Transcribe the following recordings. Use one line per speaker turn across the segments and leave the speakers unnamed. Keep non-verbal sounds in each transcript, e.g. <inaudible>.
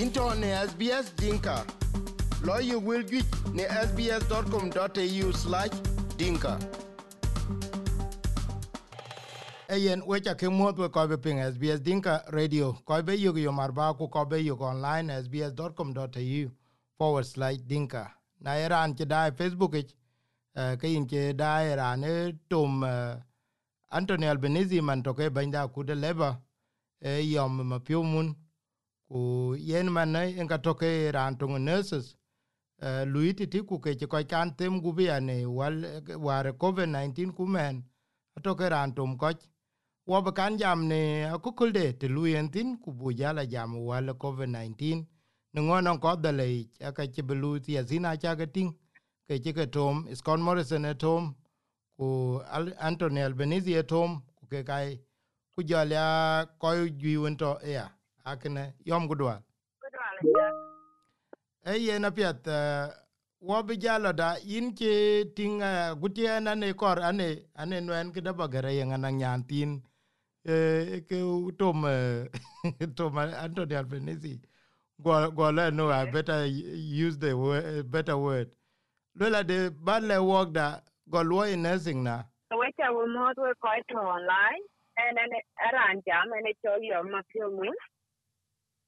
into ne SBS Dinka. Lawyer will get ne sbs.com.au slash dinka. Ayen wecha ke with kobe ping SBS Dinka Radio. Kobe yugo Marbaku marba ku kobe yugo online sbs.com.au forward slash dinka. Na che dai Facebook ich, uh, ke in che dai ran e tom uh, Anthony Albanese man toke banda kude leba e yom ma mun ku yen man ne en ka toke ran tung nurses uh, luiti ti ku ke ko kan tem gu bi ane wal war covid 19 ku men toke ran tum ko wo ba kan jam ne ku kul de te luyen tin ku bu jala jam wal covid 19 ne ngono ko da le ka ke belu ti azina cha ga tin ke ti ke tom Scott Morrison e tom ku Anthony Albanese at tom ku ke kai ku jala ko ju wonto ya akne yom gudwa. E ye na piat wo bi jalo da yin ke tinga gutia na ne kor ane ane nwen ke da bagare ye ngana nyantin e ke tom tom Anthony Albanese. Go go le no I better use the word, better word. Lola de balle work da go lo in nursing na.
Weche wo mot we koi quite online and then around jam en cho yo ma pio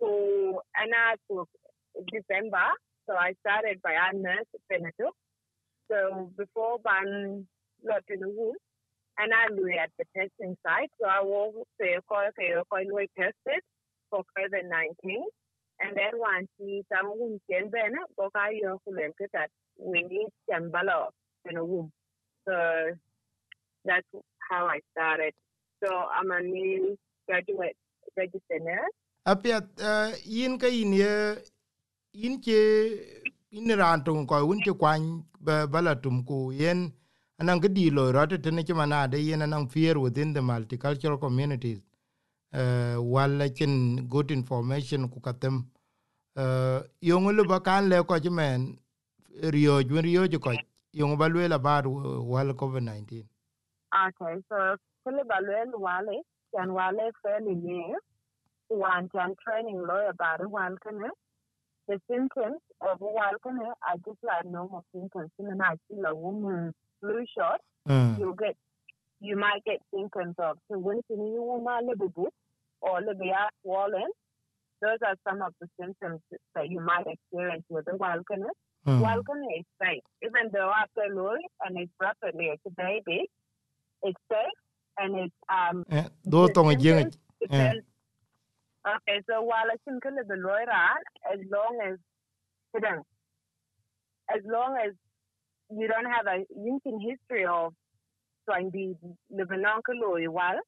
so ana to December. So I started by a nurse Beneto so before ban lot in the womb and I do at the testing site. So I will say koi koi lo tested for COVID-19 and then once he some womb can ben go kulen that we need some balo in a womb. So that's how I started. So I'm a new graduate registered nurse.
Apiat uh, yin ka yin ye yin ke in ran tung ko un ke kwan ba bala tum ku. Yen anang ke di lo rat te ne chama de yen anang fear within the multicultural communities. Uh, wala chen good information ku katem uh, yong lu ba kan le ko men rio ju rio ko yong ba le la ba wal covid 19
Okay, so kele ba le wale yan wale fairly new one can training lawyer about one can the symptoms of one can are just like normal symptoms. And I feel a woman flu shot,
mm.
you get you might get symptoms of so when you want a little bit or a little bit swollen, those are some of the symptoms that you might experience with the wild
Mm.
Is safe. Even though after Louis and it's rapidly it's a baby, it's safe and it's um
eh, do tong jeng
depend- Okay, so while I think the lawyer as long as hidden, as long as you don't have a linking history of trying to live in uncle while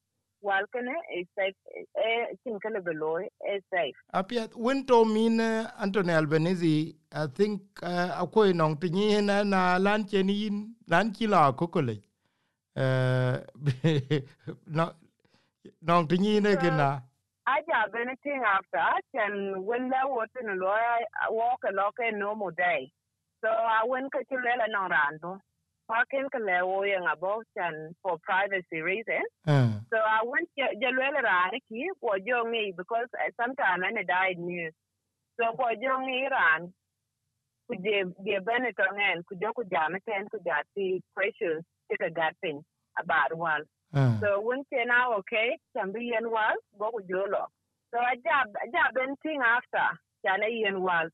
while can is safe eh think the lawyer is safe.
apiat wen to uh, Anthony Albanese I think uh, akwai nong tinyi na na lan chen yin lan chi la ko ko le uh, no nong tinyi ne kina
I job anything after and when that was in a lawyer I walk a lock a normal day. So I went to Chilela no rando. Parking Kalewo yang about and for privacy reasons.
uh,
So I went to Jalwela Raniki for me because sometimes I died news. So for me ran could you be a Benetton and could you could jam it and could you see questions take a gut thing about one.
uh,
So when say now okay, can be in well, go with your law. So I job I job anything after can in well.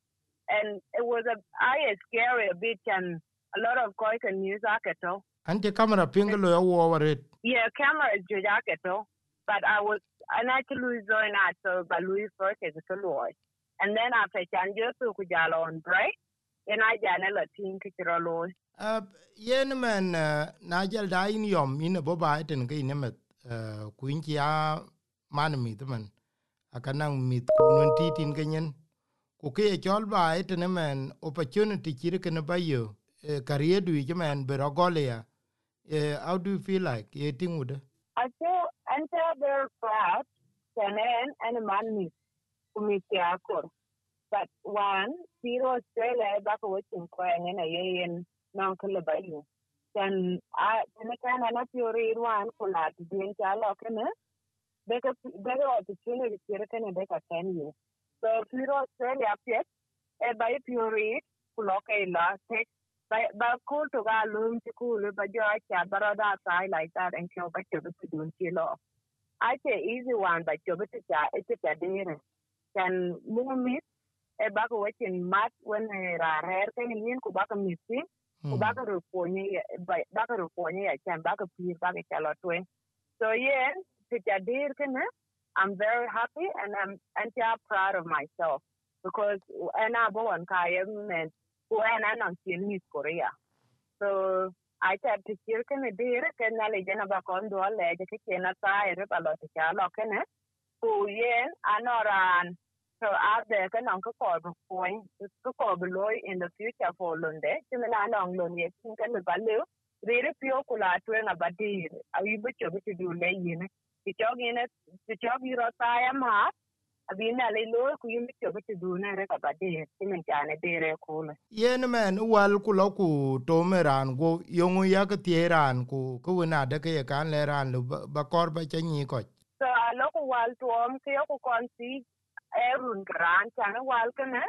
And it was a I scary a bit and a lot of koi can use akato.
ante kamera pinglo ya over it.
Yeah, camera is akato. But I was I actually join out so by Louis first as a. And then after can just kujalo on break. And I janela team kichiro
uh, yen men uh, na jal da in yom in bo ba ten ke in met uh, kuin chi a man mi man akanang mit ko nun titin kenyen ku ke chol ba ten men opportunity chire ken ba yo uh, career du men be rogolia uh, how do you feel like? Ye tingude
I feel enter their proud Sanen and a man kumitiakor. But one, zero Australia back with him crying in a yen non calabayu. Then I then I can an apure one kulat being chalokene. Better better opportunity to can a better ten you. so piro australia pet e ba i pio rit ku lo ke la tek ba ba cool to ga lum ti cool ba jo cha ba da sai like that and kyo ba cho bi dun ti lo I say easy one but cho bi cha e ti ta dire can mu mi e ba ko wetin mat when ra rer ke ni yin ku Hmm. ba ka mi si ku ba ka ru ko ni ba ka ru ko ni ya chan ba ka pi ba ka cha lo twen so yeah ti ta dire ke na I'm very happy and I'm and I'm proud of myself because and I born Kayam and when I'm in East Korea. So I said to hear can dear can I legend about condo leg a kitchen a tire a lot of can it? Who yen I know so out there can uncle call point to call below in the future for Lunde. Similar long Lunde, think and the value. Really pure kula to an abadir. Are you but you to do lay in it? ti chok ine ti chok yiro taya ma abi na le lo ku yimi cho ti du na re ka ba de ti men jane de re ko le
yen men wal ku lo ku to meran go yongu ya ke tie ran ku ku na de ke kan le ran lu ba kor ba che ni ko
so a lo ku wal to om ke ku kon si erun gran chan wal ke ne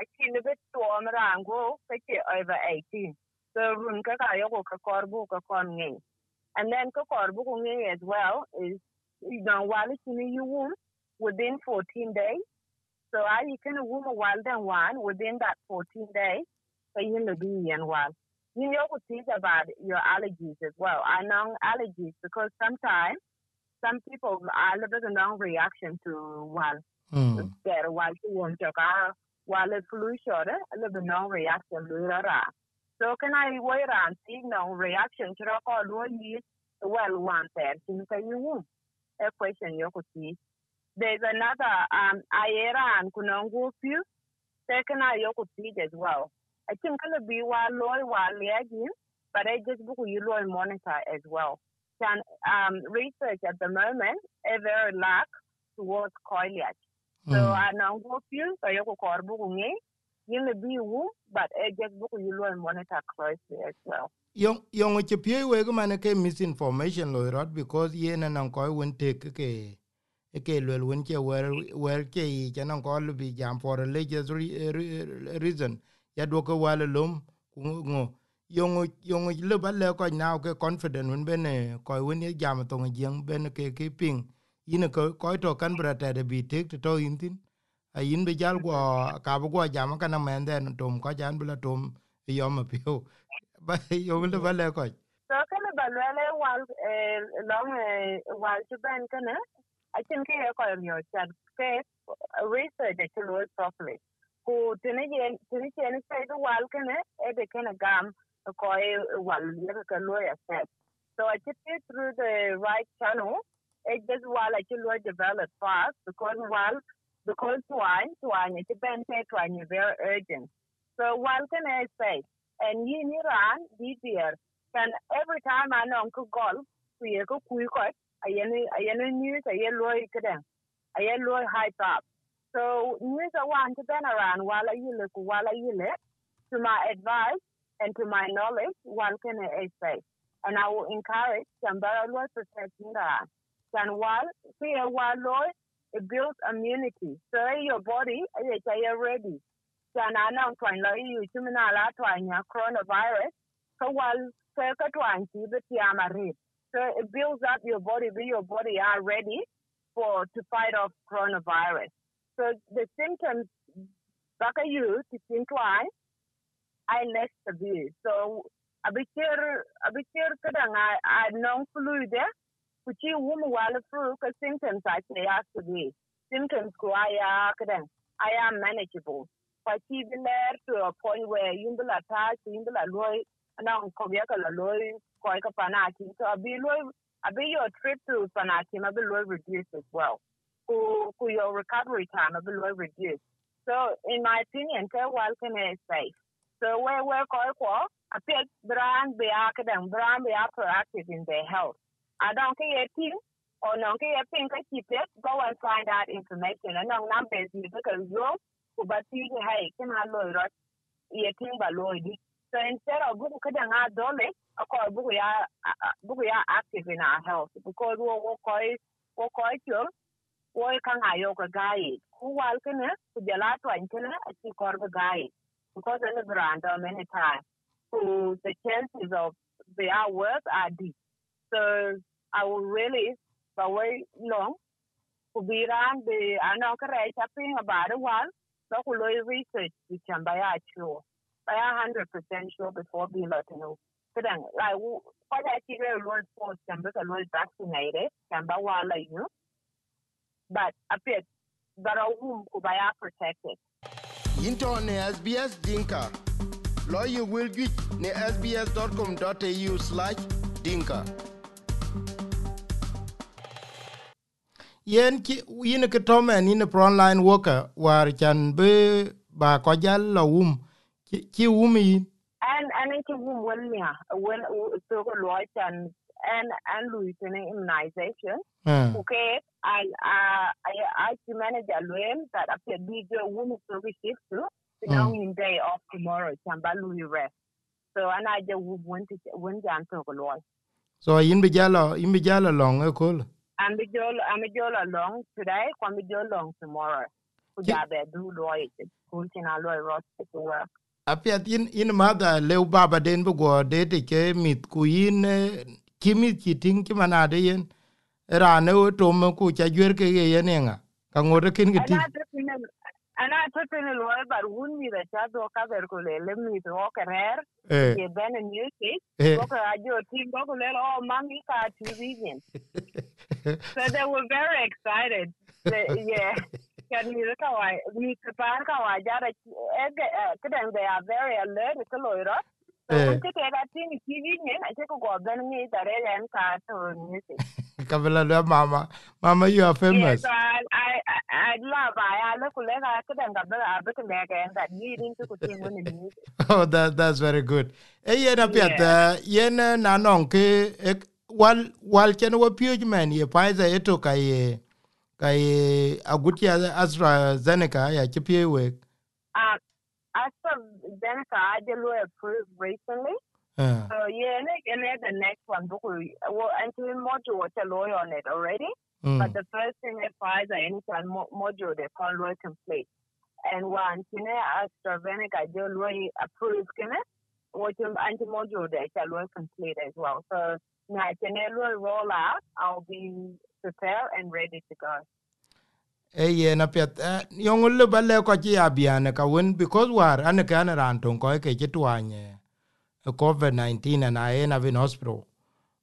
a chi ne bet to om ran go over 18 so run ka ka yo ka kor bu ka and then ka kor bu ngi as well is you know, while it's in your womb within 14 days. So I you can womb a wild and one within that 14 days. So you know, be and one. You know, what things about your allergies as well. I know allergies because sometimes some people are a little bit non reaction to one.
mm.
Get while you to go while the flu little bit non reaction. So can I wait and see no reaction to the call? Well, one person, so you won't a question yokuti. There's another um Ayera and Kunongo few, second yokuti as well. I think gonna be while loy while again, but I just book you loy monitor as well. Can um research at the moment a very lack towards coilage. So I know go few so yoko korbu nge you may be woo, but I just book you loy monitor closely as well.
yong yong che pie we go man ke misinformation lo rot because yen na ko won te ke ke ke lo won che wer wer ke yi ke na ko lu bi jam for religious reason. Ya ko wal lum ngo yong yong le ba le ko na ke confident won bene ko won ye jam to ngeng ben ke ke ping yin ko ko to kan brata de bi tek to yin tin a yin be jal go ka bo go jam kana men den tom ko jan bla tom yo ma pio ba yo le ba le ko
so kana ba le wal e long e wal tu ben kana i think ke ko yo chat ke research to lo properly ku tene ye tene che ne sai do wal kana e de kana gam e wal le ka lo ya set so i took it through the right channel. It just while i can develop fast. Because while because why why it ben say trying very urgent. So while can i say? And you in Iran, this year, and every time I know Uncle Golf, we go quick, I any news, I loy kadang, I loy high top. So news I want to been around while I you look while I you look. To my advice and to my knowledge, one can say. And I will encourage somebody to Iran. And while see while loy, it builds immunity. So your body, eh, you're ready sana nan twan lo yu chimina la twan ya coronavirus so while ti be ti amare so it builds up your body be your body are ready for to fight off coronavirus so the symptoms baka you to tin twan i less severe so abikir abikir kadang i non flu de kuchi wum wala flu ka symptoms i say severe symptoms ko aya kadang I am manageable. Kwachi biler to a point where yumbula ta yumbula loy na ko ya ka loy ko ka panaki. So abi loy abi your trip to panaki ma bi loy reduce as well. Ku ku your recovery time abi loy reduce so in my opinion ka wal can is safe so where where ko ko appear brand be akadang brand be proactive in their health. I don't care team or no care think I keep it go and find out information. And no numbers because you ku ba ti hai kina lo rot ye tin ba so instead of buku kada nga dole ako buku ya buku ya active in our health. Because wo wo koi wo koi kyo wo ka nga yo ka gai ku wal kene ku jala twan kene a chi kor ga gai because in um many times, so the chances of their work are deep. So I will really but way long to be around the correct tapping about a while so ku lo research which am by sure by a hundred percent sure before being let know. Like what I see very low force can be a little vaccinated can be while you but a bit but a womb could be protected
into ne SBS Dinka. Lawyer will get ne sbs.com.au slash dinka. Yen ki yin ke tome ni ne frontline worker war chan be ba ko jal la wum ki wum yin.
And and it womb when me when so ko lo chan and and Louis immunization.
Uh,
Okay, I I I I to manage a loan that after big woman so we shift to the now in day off tomorrow chamba Louis rest. So and I just went to went down to the law.
so yin be jalo yin be jalo long e kol.
I'm a jol I'm a jol along today, I'm a jol along tomorrow.
Ki-
Kujabe do lawyer school in a lawyer rot to work.
Apiat yin yin mada leu baba den be go de te ke mit ku yin eh, ki mit ki ting ki manade yen. Ra ne o to me ku cha jwer ke ye yen nga. Ka ngore kin ki
And
ting.
I took in and I took in a lawyer, but wouldn't be the chat or cover could let me to walk a rare.
Eh
Ye ben a new case.
eh.
Boka ajo team boka lelo oh mommy ka TV again. <laughs> So they were very excited. They, yeah. Can you look how I we prepare how I got a they are very alert to Loira. So
Eh.
we take that thing TV again, I take a go then me that and car to music.
Mama. Mama you are famous.
so I I I love I I look like I could have got a bit of and that needing to continue in the music.
Oh that that's very good. E yen apiat
Yeah.
eh, yen eh, na non ke ek- wal wal chen wo pioj man ye Pfizer eto ka ye ka ye agutia AstraZeneca ya chi pie we.
Um, Zeneca, I did approved recently.
Eh.
So yeah, and then and then the next one, well, actually module was a lawyer on it already. But
Mm.
the first thing they Pfizer anytime mo- module they call lawyer complete. And one, you know, AstraZeneca, they lawyer approved, you know, which anti module they shall lawyer complete as well. So now, can lawyer roll out? I'll be prepared and ready to go.
E yen apiat yong le balle ko chi abiane ka wen because war an ka an ran ton ko ke chi twanye covid 19 and i in in hospital.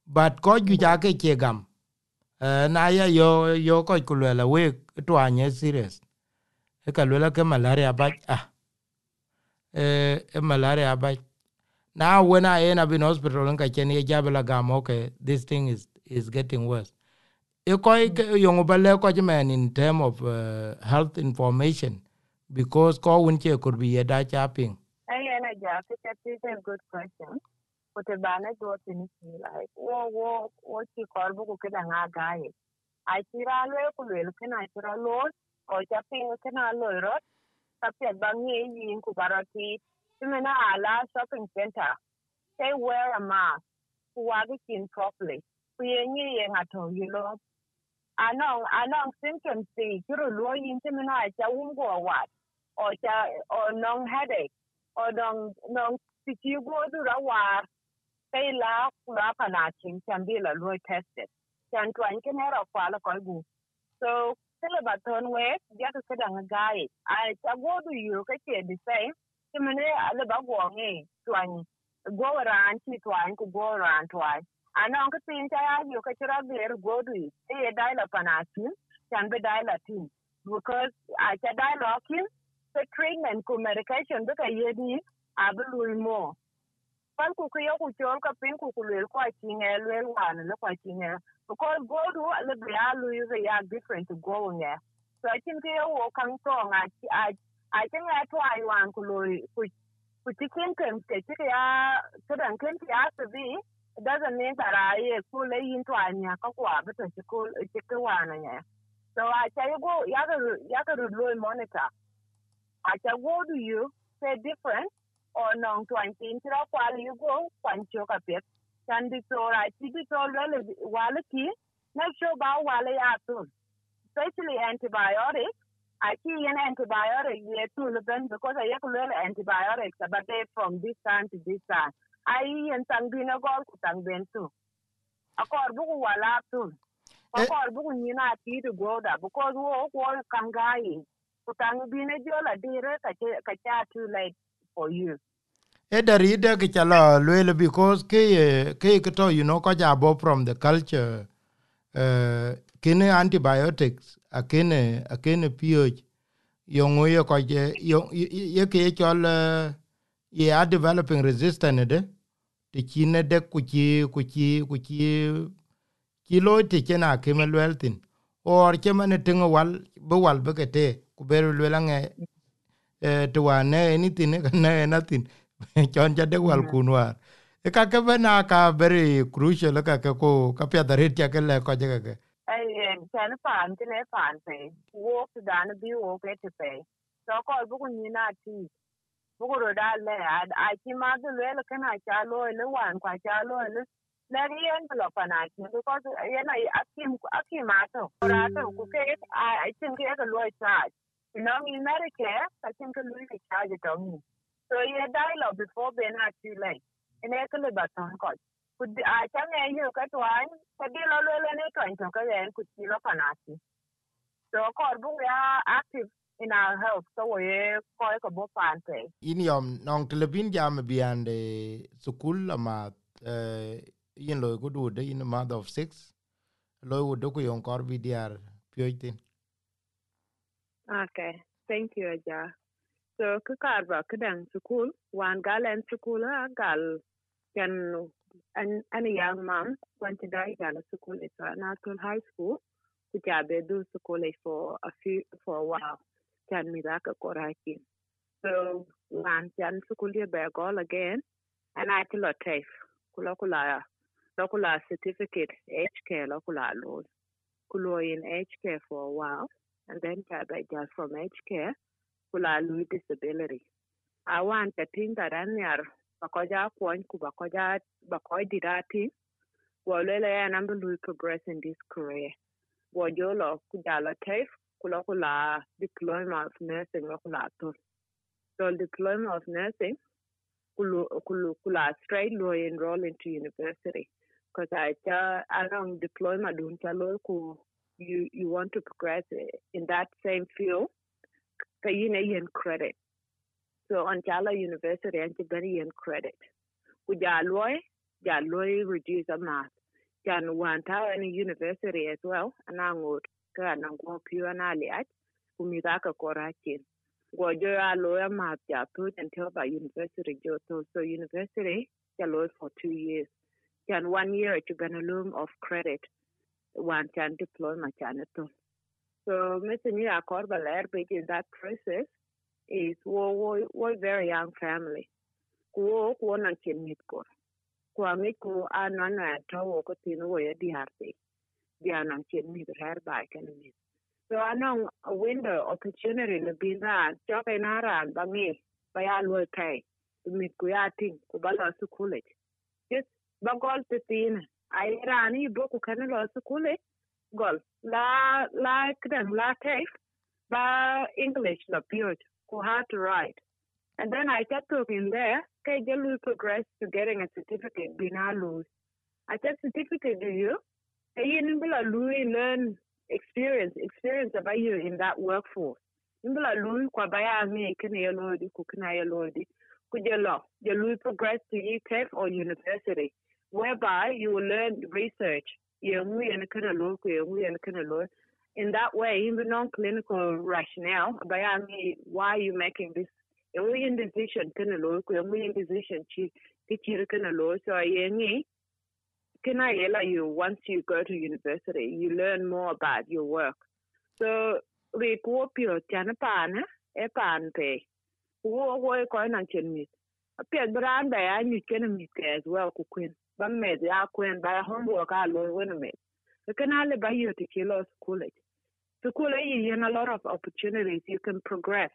But ko ju ja ke che gam Eh, na ya yo yo ko ku le we twanye serious. E ka le ke malaria ba ah eh e malaria ba now when i in in hospital ka chen ye jabla gam okay this thing is is getting worse e ko yong balle ko men in term of uh, health information because ko won could be da chapping
Hey, just that is a good question. But the banner do things like, whoa, whoa, what you call book at an guy. I see a little, can I see a load, or tapping can I load, tapi bangi in Kubarati, Simena ala shopping center. They wear a mask, who are properly. We ain't at all, you know. I know, I know symptoms, see, you're a lawyer in Simena, I won't go what, or or non headache? Or non non si you go to the war say la kula pana chin can be la lo tested. Can to an can era kwala ko gu so tell about turn way ya to kada nga guy i ta go to you ka ke the same. Kimene ale ba go ngi to an go around ti to an ko go around to anon ki tin ta ya yu ka chira gler godwi e ye daila panati chan be daila tin because a cha daila kin the treatment ko medication be ka yedi abulu mo pal ku ku yoku chol ka pin ku ku lel kwa chinge lel wan le kwa chinge because godu le be alu yu ya different to go nge so I think ye wo kang tong a a a chen ya twai wan ku lo ku ku chikin kem ke chik ya kadan kem ya sabi it doesn't mean that i eh, ku le yin to anya ka kwa but to ku chi ku wan so i tell you go ya ga ya ga lu monitor I can go to you, say different, or non twenty into a while you go, a bit. Can be so I see it already while key, not sure about while I have to. Especially antibiotics, Aki yen antibiotic ye tu ben because I yak antibiotics but they from this time to this time. I yen sang bina gol ku sang ben tu. Akor buku wala tu. Akor buku nyina ti to go da ko wo ko kangai. Ku sang bina jola dire ka ka cha tu late for you.
e dari de ke chala lwele because ke ke ke to you know ko ja bo from the culture uh kene antibiotics akene akene pH yo ye ko yo ye ke chol ye are developing resistant de ti chine de ku chi ku chi ku chi chi lo ti chena ke melweltin or che mane tingo wal bo wal be ke te ku ber lwel nge e to wa ne anything ne ne tin <laughs> chon ja de wal kunwar. E ka ke na ka very crucial ka ke ko ka pya darit ya ke le ko je ke
ai ten pan ti ne pan pe. Wo dan bi wo ke te pe. So ko bu ku ni na ti bu ku da le a ti ma de le le kana cha lo le wan kwa cha lo le le yen blo có na ti này ye na akim akim ma to ra to ku ke a tin ke ka lo cha you know in medicare i think ke lo ke cha je to mi so ye lo, before be na too late ene ke le ba ton ko ku a cha ne yu ka twan ka di lo le ne twan to ka ye ku ti lo panati so ko bu ya active in our health so we ko ko bo pan pe
in yom nong telebin jam biande sukul ama eh yin lo du de in a month of 6 lo wo do ku yon kor bi diar pyoitin
okay thank you aja. So ka kar ba kadang sukul wan galen sukul gal can an an young mom went to die gal sukul it's a national high school ku jabe do sukul for a few for a while can mi da so wan ye be gol again? And i a tafe kula kula kula certificate hk kula lo kulo in hk for a while and then jabe just from hk kula lo disability. I want the thing that yar bakoja kwan ku bakoja bakoj dirati gwalele ya lui progress in this career. Gwajolo kujala tafe kula kula diploma of nursing lo kula to so diploma of nursing kulu kula straight lo enroll into university. Because I uh, along diploma chalo ku you you want to progress in that same field. Kayine yen credit. So on Chala University and very in credit. Ku jaloi, reduce a math. Jan tower any university as well, and I would go and go pure and aliat, whom you got a correction. Go jo a lawyer math ja put until by university jo so university jaloi for two years. Jan one year to loom of credit, one can diploma janitor. So Mr. Nia Korba in that process is wo wo wo very young family ku ku na kin mit ko ku ami ku ana to ko tin wo ye di di ana kin mit har ba kan mit so ana a window opportunity le bin ra jo ke na ran ba mi ba ya lo kai mit ku ya tin ku ba college just ba gol te tin ai rani bo ku kan lo college gol la la kran la kai ba english la pure who had to write. And then I kept talking there, okay, you progress to getting a certificate, bina lose. I said, certificate do you? Nimbula lui learn experience, experience about you in that workforce. Nimbula lui kwa baya me kene ya lodi, kukina ya lodi. Kujelo, you lui progress to UTEP or university, whereby you will learn research. You in that way, in the non-clinical rationale, by why are you making this? we in decision kana lo ko we in decision chi teacher kana lo so yengi kana yela you once you go to university? You learn more about your work. So we ko pio chana pana e eh? eh, pan pe. Wo wo eh, ko na chen mit pia brand ba ya ni kana mit as well ku queen ba me ya queen ba homework a lo wena me kana le ba yo te kilo college. School you a lot of opportunities. You can progress.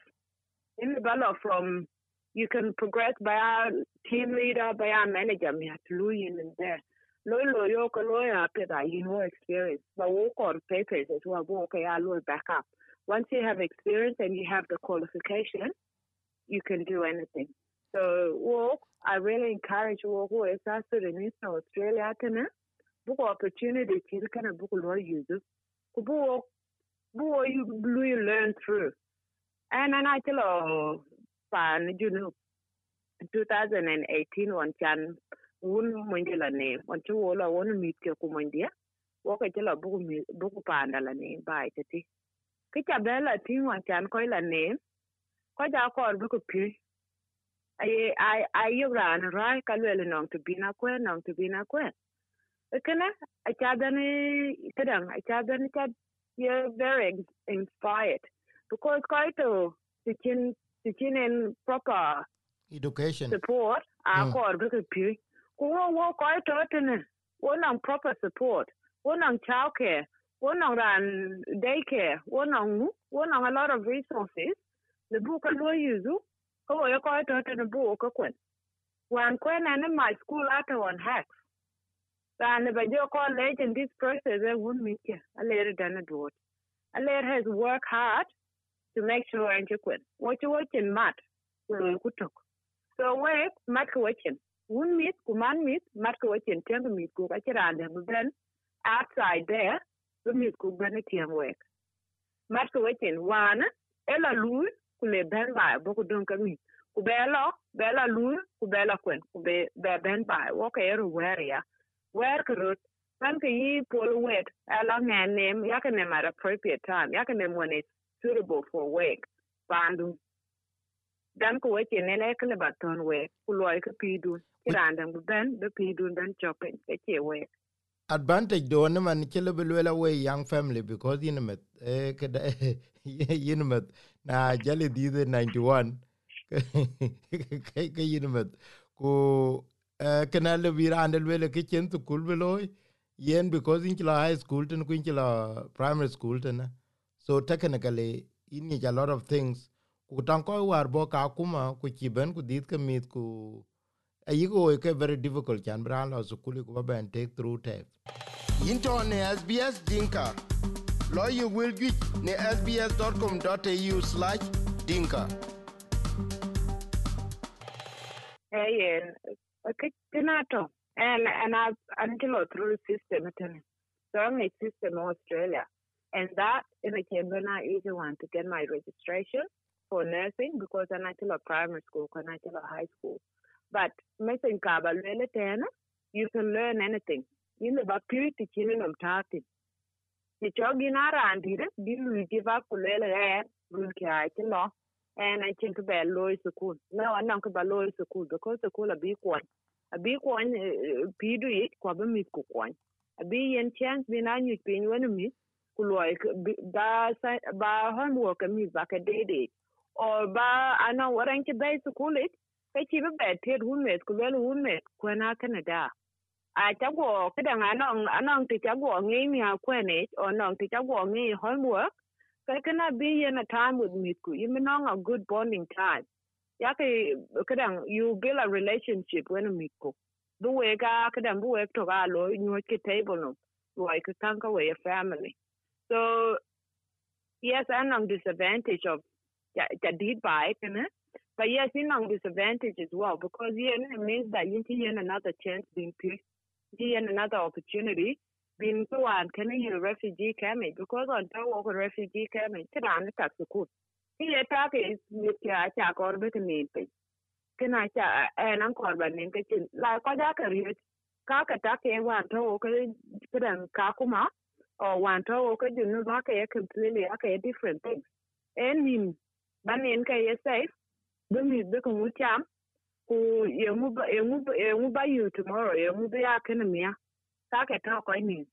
In the develop from you can progress by our team leader, by our manager, me have to in there. Lo lo yo ko lo ya pe da you know experience. Wo ko papers as well okay I lo back up. Once you have experience and you have the qualification you can do anything. So wo I really encourage wo wo is as in Australia kana book opportunity ki kana book lo use ku bu bu you you learn through. And and I tell oh pan you know 2018 one chan wun monje la ne wan chu wola won mit ke ku monje wo ke chela buku buku panda la ne bai te ti ke cha bela tin wan chan ko la ne ko ja ko buku pi ai ai ai yo ran ra ka le nong to bina kwe nong to bina kwe. Kana a cha da ne kadang a cha da ne cha you're very inspired. Because quite to teaching teaching in proper
education.
support a ko buku pi wo wo ko to tene wo nang proper support wo nang child care wo nang ran daycare wo nang wo nang a lot of resources. The book lo yuzu ko wo ko to tene bu ko kwen. Wan kwen and my school at one hacks. Ran ba jo ko in this process e won mi ke a later than a dot a later has work hard to make sure and kwen. What you watching mat ko ku tok so we mat watching wun mit ku man mit mat ko chen tem mit ku ka chirande ben outside there the mit ku ben tiang wek. Mat ko chen wana ela lu ku le ben ba bo ku don ka mit ku belo bela lu ku bela kwen ku be be ben ba wo ka ero wer ya. Wer ko rot kan ka yi wet ngan nem appropriate time ya ka nem when it's suitable for work bandu dan ko weche nene kle baton we ku loy ka pidun. Kirandang bu ben be pidun ben chopen ke che we
advantage do ne man chele belwela we young family because in met eh kada <laughs> yin met. Na jale di the 91 ke <laughs> ke yin met. Ku kana le virande le ke chen tu kul beloy yen because in kila high school ten ku in kila primary school ten so technically in a lot of things ku tan ko war bo ka kuma ku ci ben ku dit ka mit ku ayigo ke very difficult chan bran lo su kuli ku ben take through tape into ne sbs dinka. Lo you will get ne sbs.com.au/dinka
hey okay uh, tinato and and I until through system so I'm a system in Australia. And that is a Kembana easy one to get my registration for nursing because I'm still a primary school, I'm still a high school. But missing kaba tena, you can learn anything. You know, but purity children of tati. The chogi na randi, you give up air, run ki law, and I think about law school. No, I'm not about law school because school a big one. A big one, eh, eh, pidu it, kwaba mit kukwan. A big yen chance bin anyu pin when me, kuloi, ba, ba homework a mis back a day or ba ana waran ki bai su kulit kai ki ba te roommate ku lel roommate ko na Canada a ta go kidan anon anon ti ta go ngi mi a kwene or non ti ta go ngi homework. Kai kana be in a time with me ku you know a good bonding time. Ya kai kidan you build a relationship when me ku bu we ga kidan bu we to ga lo nyu ki table no. Like tanka we a family. So yes anong disadvantage of that did buy it, but yes, in on disadvantage as well because yeah, it means that you can another chance being picked, you another opportunity being so um, on can you refugee coming because on top of refugee coming, can I tax the court. Here, talk is with your attack or bit name. Can I eh, and I'm called by name like what I can. Kaka take eh, one to okay, kakuma or one to okay, you know, okay, eh, completely okay, different things. And him banin ka ye safe. Be mi be ko mutam ku ye mu ye mu ye mu ba you tomorrow. Ye mu be akene mia. Ka ke to ko ni.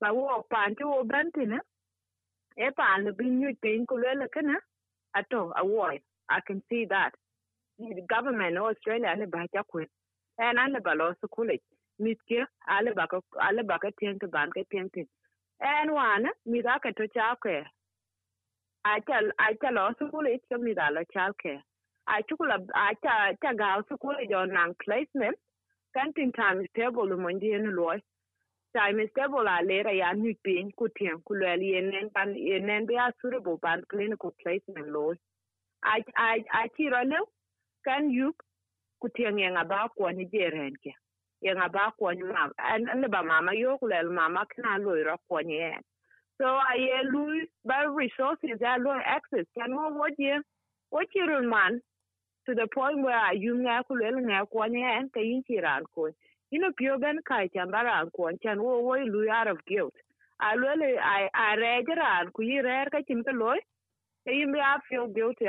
Ba wo pan ti wo banti ne. E pan le bin you tin ku le kana ato a wo. I can see that. The government of australia ne ba ta ku en an le ba lo su ku le. Mit ke ale ba ko ale ba ka tien ke ban ke tien tin en wana mi da ka to cha ke acha acha lo school it kami da lo childcare. Acha kula acha acha ga school jo nang placement. Kan tin time table mo ndi en loy time table a lera ya ni pin ku tien ku le yenen pan yenen be suitable pan clinical placement loy a a a tiro le kan you ku tien nga ba ko ni jeren ke nga ba ko ni ma an le ba mama yo ku le mama kana loy ro ko ni so a ye lui ba resources. A loy access. Kan mo wo je wo chirun uh, man? To the point where you nga ku le nga ko ni en ka ko ino pio ben kai chan baran ko chan wo wo lu out of guilt? A lele a a regeran ku yi rer ka a feel guilty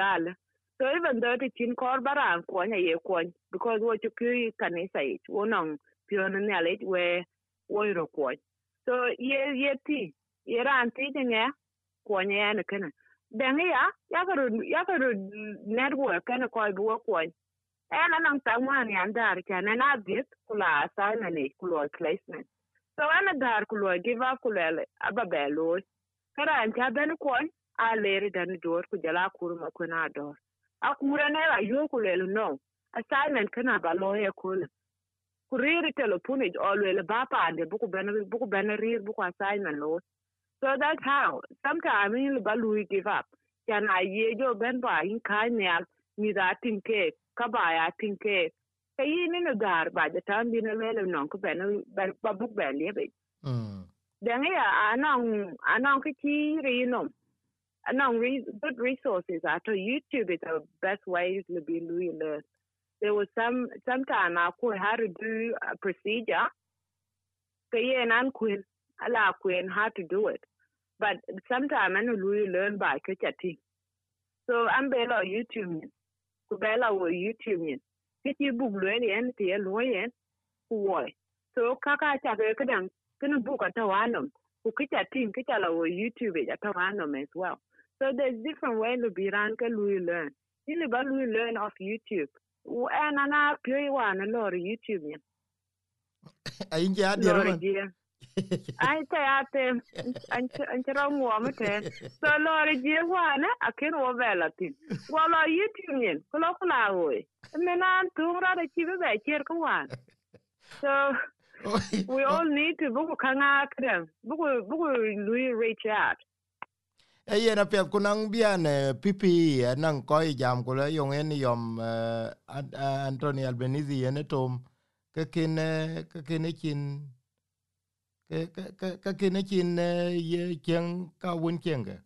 so even though the chin kor baran ko ye ko because wo chu pio kanisa ich wo nong pio na ne ale we wo so ye ye ti yeran tijin ye kuony yani kene. Deng iya yakoro yakoro network kene koi buwo kuony en anang tang man yan dar chan en adhiet kula assignment ich kulo placement so en dar kulo a up kulo ababe loy an cha ben kuony a leri dan dor ku jala kurma kuna dor a kura ne la yo kulo no. Assignment kana ba loye kulo kuriri telephone ich olwele ba pande buku ben buku ben rir buku assignment loy so that's how. Sometimes in ba lui give up. Can I ye jo ben ba in kan ne mi da tin ke ka ba ya tin ke ka ni no gar ba da tan bi na lele non ko ben ba bu ben le be
mm.
Dan ya anong anong ki ti ri no anong re, good resources. At youtube is the best way to be learn there was some sometime I could how to do a procedure. Ka yi nan queen. Ala queen how to do it but sometimes I know louis learn by chati so I'm below youtube ku bela wo youtube ni kiti bug lo ni en ti lo yen ku wo so kaka cha ke kadan kana buka ta wanom ku kita tin kita la youtube ya ta wanom as well. So there's different way to be ran ka lu learn. Ni ba lu learn off youtube. And eh, ana pyo wa na lo youtube ni <coughs>
ayin ja dir
lo
man
ji ai ta ya te an an tira mu wa te. So lo ji wa na akin wo bela tin wo lo youtube ni ko lo kula wo me na tu ra da chi be cher ko wa so we all need to buku kanga kren buku buku lui reach out
e yen apia kunang bian pipi nang ko jam kula yong en yom eh, An- eh, Anthony Albanese yen tom ka kin eh, ka kin e kin ka ka- ka ka kin ye chen ka won chen ga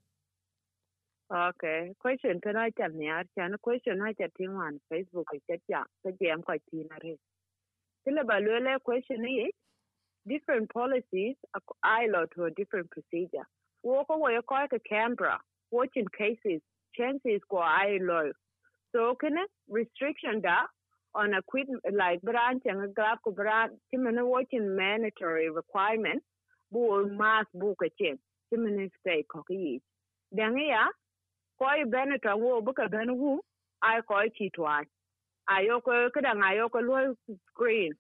okay question tana chan ni ar chan question ha cha tin wan facebook cha cha cha jam ko tin are tile ba le question ye different policies I lot to a different procedure. Wo ko wo ko ka canberra watching cases. Chances ko i lot so kana restriction da on a quit like branch and a grab ko branch. Kimene watching mandatory requirement? Bu mass bu ka chen kimene stay ko yi dan ya ko i beneta wo bu ka ben wu ai ko chi twa ayo ko kada ayo ko lo screen.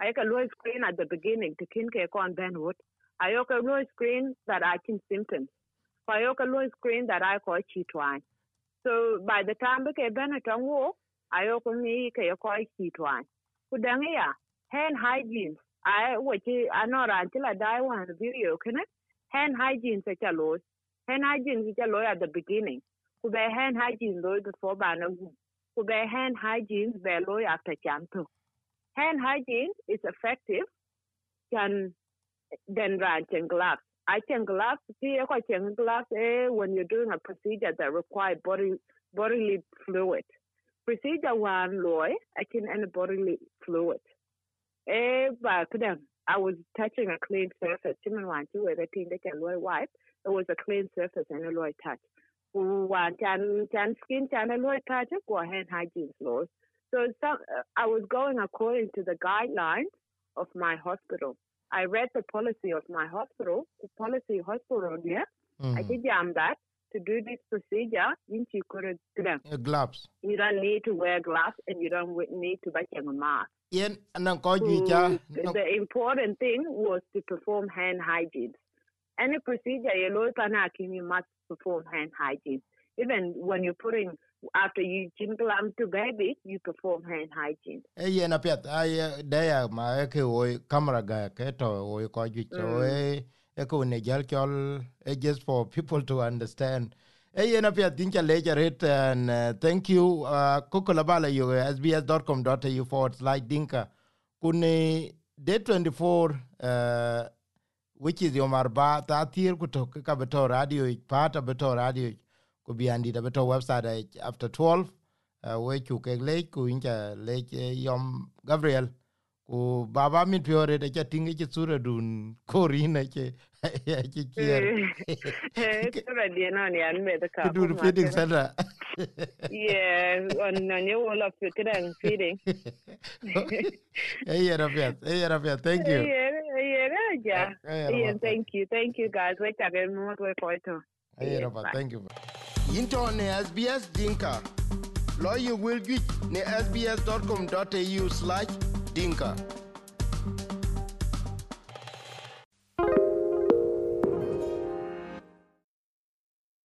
Ayo ka lo screen at the beginning to kin ke kon ben wood ayo ka lo screen that i can symptoms. Ayo ka lo screen that i ko chi twa so by the time ke beneta wo ayo ko ni ke ko chi twa ku ya hand hygiene. I wace anora antila dai one video kana hand hygiene sa chalo hand hygiene sa chalo at the beginning. Ku be hand hygiene lo before ba na gu. Ku be hand hygiene be lo after chanto hand hygiene is effective can then run and gloves. I can gloves see I can gloves eh, when you're doing a procedure that require body bodily fluid procedure one loy I can any bodily fluid ba kudan I was touching a clean surface. Chimin wan chi whether thing they can loy wipe. It was a clean surface and a loy touch. Wan chan chan skin chan a loy touch. Go hand hygiene laws. So some, uh, I was going according to the guidelines of my hospital. I read the policy of my hospital. The policy hospital yeah. I did jam that to do this procedure.
Eh, gloves
you don't need to wear gloves and you don't need to wear a mask.
yen nang ko ji cha
So
nang-
the important thing was to perform hand hygiene. Any procedure you know you must perform hand hygiene. even when you're putting after you glam to baby, you perform hand hygiene.
e yen ai deya ma eh, eke camera ga ke to wo ko ju so e e ne jal chol e just for people to understand. E yen apiath din cha leja ret and uh, thank you uh, kokula bala yo sbs.com.au forward slash dinka. Kuni day 24 uh, which is your marba ta tir ku to ka beto radio pata beto radio ku bi andi da beto website eh, after 12 uh, we chu ke le ku inja le yom gabriel ku baba min piore de cha tingi chi sura dun ko rina che ya chi kier
Sura dia no ni an me
ku
cup.
dur feeding center <laughs>
Yeah, on on your wall of the feeding. <laughs>
hey era fiat hey era fiat thank you
Yeah, yeah, yeah.
Eh, eh,
thank you, thank you guys. Wait a minute, more to go to.
hey Rafa, thank you into ne sbs dinka you will get ne sbs.com.au slash Dinka.